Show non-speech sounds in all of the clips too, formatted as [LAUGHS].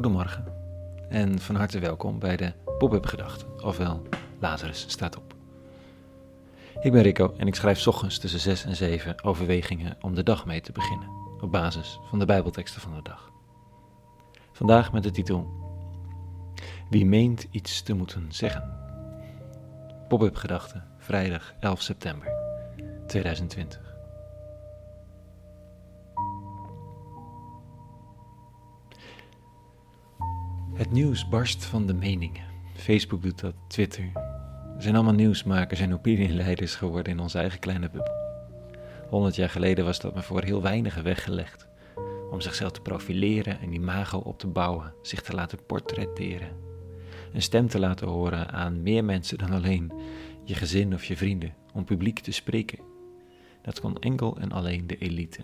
Goedemorgen en van harte welkom bij de Pop-up Gedachten, ofwel Lazarus staat op. Ik ben Rico en ik schrijf ochtends tussen 6 en 7 overwegingen om de dag mee te beginnen, op basis van de Bijbelteksten van de dag. Vandaag met de titel Wie meent iets te moeten zeggen? Pop-up Gedachten, vrijdag 11 september 2020. Het nieuws barst van de meningen. Facebook doet dat, Twitter. We zijn allemaal nieuwsmakers en opinieleiders geworden in onze eigen kleine bubbel. Honderd jaar geleden was dat maar voor heel weinigen weggelegd. Om zichzelf te profileren, een imago op te bouwen, zich te laten portretteren. Een stem te laten horen aan meer mensen dan alleen je gezin of je vrienden, om publiek te spreken. Dat kon enkel en alleen de elite.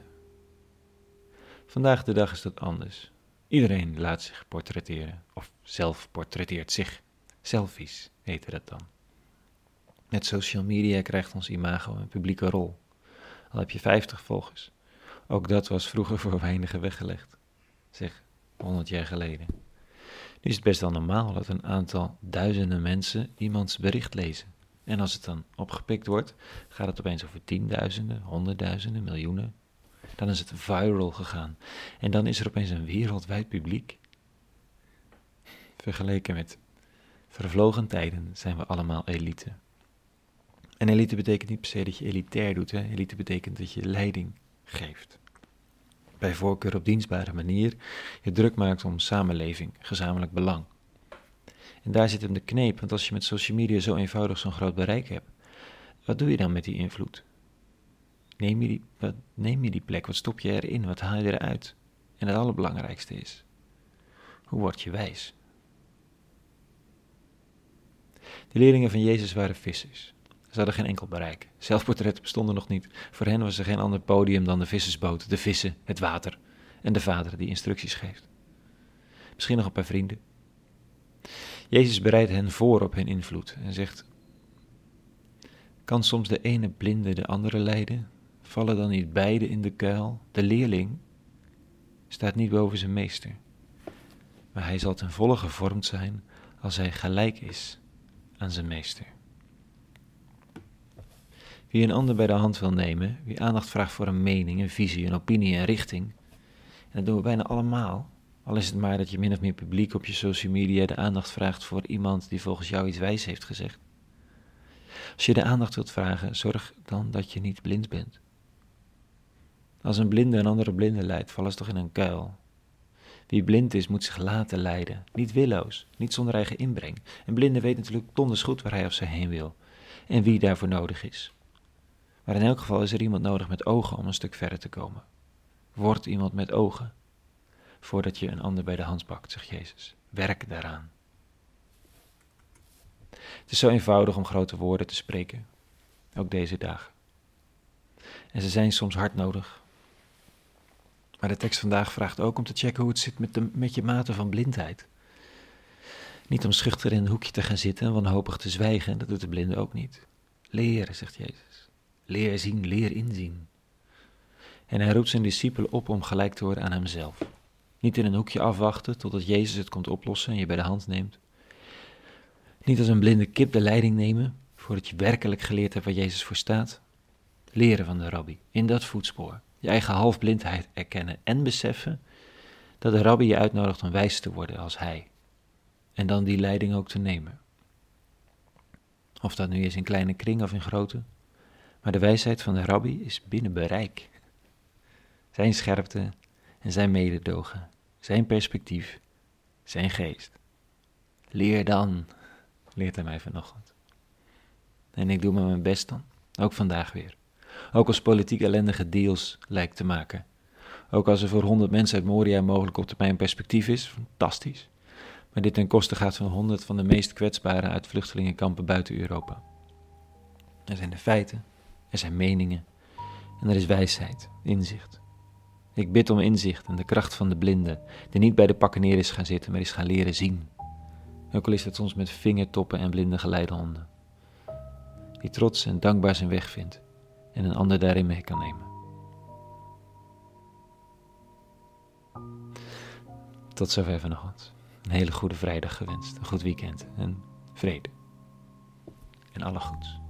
Vandaag de dag is dat anders. Iedereen laat zich portretteren, of zelf portretteert zich. Selfies heette dat dan. Met social media krijgt ons imago een publieke rol. Al heb je 50 volgers. Ook dat was vroeger [LAUGHS] voor weinigen weggelegd. Zeg, 100 jaar geleden. Nu is het best wel normaal dat een aantal duizenden mensen iemands bericht lezen. En als het dan opgepikt wordt, gaat het opeens over tienduizenden, honderdduizenden, miljoenen, dan is het viral gegaan. En dan is er opeens een wereldwijd publiek. Vergeleken met vervlogen tijden zijn we allemaal elite. En elite betekent niet per se dat je elitair doet. Hè? Elite betekent dat je leiding geeft. Bij voorkeur op dienstbare manier je druk maakt om samenleving, gezamenlijk belang. En daar zit hem de kneep, want als je met social media zo eenvoudig zo'n groot bereik hebt, wat doe je dan met die invloed? Neem je, die, wat, neem je die plek? Wat stop je erin? Wat haal je eruit? En het allerbelangrijkste is, hoe word je wijs? De leerlingen van Jezus waren vissers. Ze hadden geen enkel bereik. Zelfportretten bestonden nog niet. Voor hen was er geen ander podium dan de vissersboot, de vissen, het water en de vader die instructies geeft. Misschien nog een paar vrienden. Jezus bereidt hen voor op hun invloed en zegt: Kan soms de ene blinde de andere leiden? Vallen dan niet beide in de kuil? De leerling staat niet boven zijn meester, maar hij zal ten volle gevormd zijn als hij gelijk is aan zijn meester. Wie een ander bij de hand wil nemen, wie aandacht vraagt voor een mening, een visie, een opinie, een richting, en dat doen we bijna allemaal, al is het maar dat je min of meer publiek op je social media de aandacht vraagt voor iemand die volgens jou iets wijs heeft gezegd. Als je de aandacht wilt vragen, zorg dan dat je niet blind bent. Als een blinde een andere blinde leidt, vallen ze toch in een kuil. Wie blind is, moet zich laten leiden. Niet willoos, niet zonder eigen inbreng. Een blinde weet natuurlijk donders goed waar hij of zij heen wil. En wie daarvoor nodig is. Maar in elk geval is er iemand nodig met ogen om een stuk verder te komen. Word iemand met ogen. Voordat je een ander bij de hand pakt, zegt Jezus. Werk daaraan. Het is zo eenvoudig om grote woorden te spreken. Ook deze dagen. En ze zijn soms hard nodig, maar de tekst vandaag vraagt ook om te checken hoe het zit met, de, met je mate van blindheid. Niet om schuchter in een hoekje te gaan zitten en wanhopig te zwijgen, dat doet de blinde ook niet. Leren, zegt Jezus. Leer zien, leer inzien. En hij roept zijn discipelen op om gelijk te worden aan hemzelf. Niet in een hoekje afwachten totdat Jezus het komt oplossen en je bij de hand neemt. Niet als een blinde kip de leiding nemen, voordat je werkelijk geleerd hebt waar Jezus voor staat. Leren van de rabbi, in dat voetspoor je eigen halfblindheid erkennen en beseffen dat de rabbi je uitnodigt om wijs te worden als hij. En dan die leiding ook te nemen. Of dat nu is in kleine kring of in grote, maar de wijsheid van de rabbi is binnen bereik. Zijn scherpte en zijn mededogen, zijn perspectief, zijn geest. Leer dan, leert hij mij vanochtend. En ik doe maar mijn best dan, ook vandaag weer. Ook als politiek ellendige deals lijkt te maken. Ook als er voor 100 mensen uit Moria mogelijk op termijn perspectief is, fantastisch. Maar dit ten koste gaat van 100 van de meest kwetsbaren uit vluchtelingenkampen buiten Europa. Er zijn de feiten, er zijn meningen en er is wijsheid, inzicht. Ik bid om inzicht en de kracht van de blinde, die niet bij de pakken neer is gaan zitten, maar is gaan leren zien. Ook al is dat soms met vingertoppen en blinde geleidehonden. Die trots en dankbaar zijn weg vindt en een ander daarin mee kan nemen. Tot zover vanochtend. Een hele goede vrijdag gewenst. Een goed weekend en vrede. En alle goeds.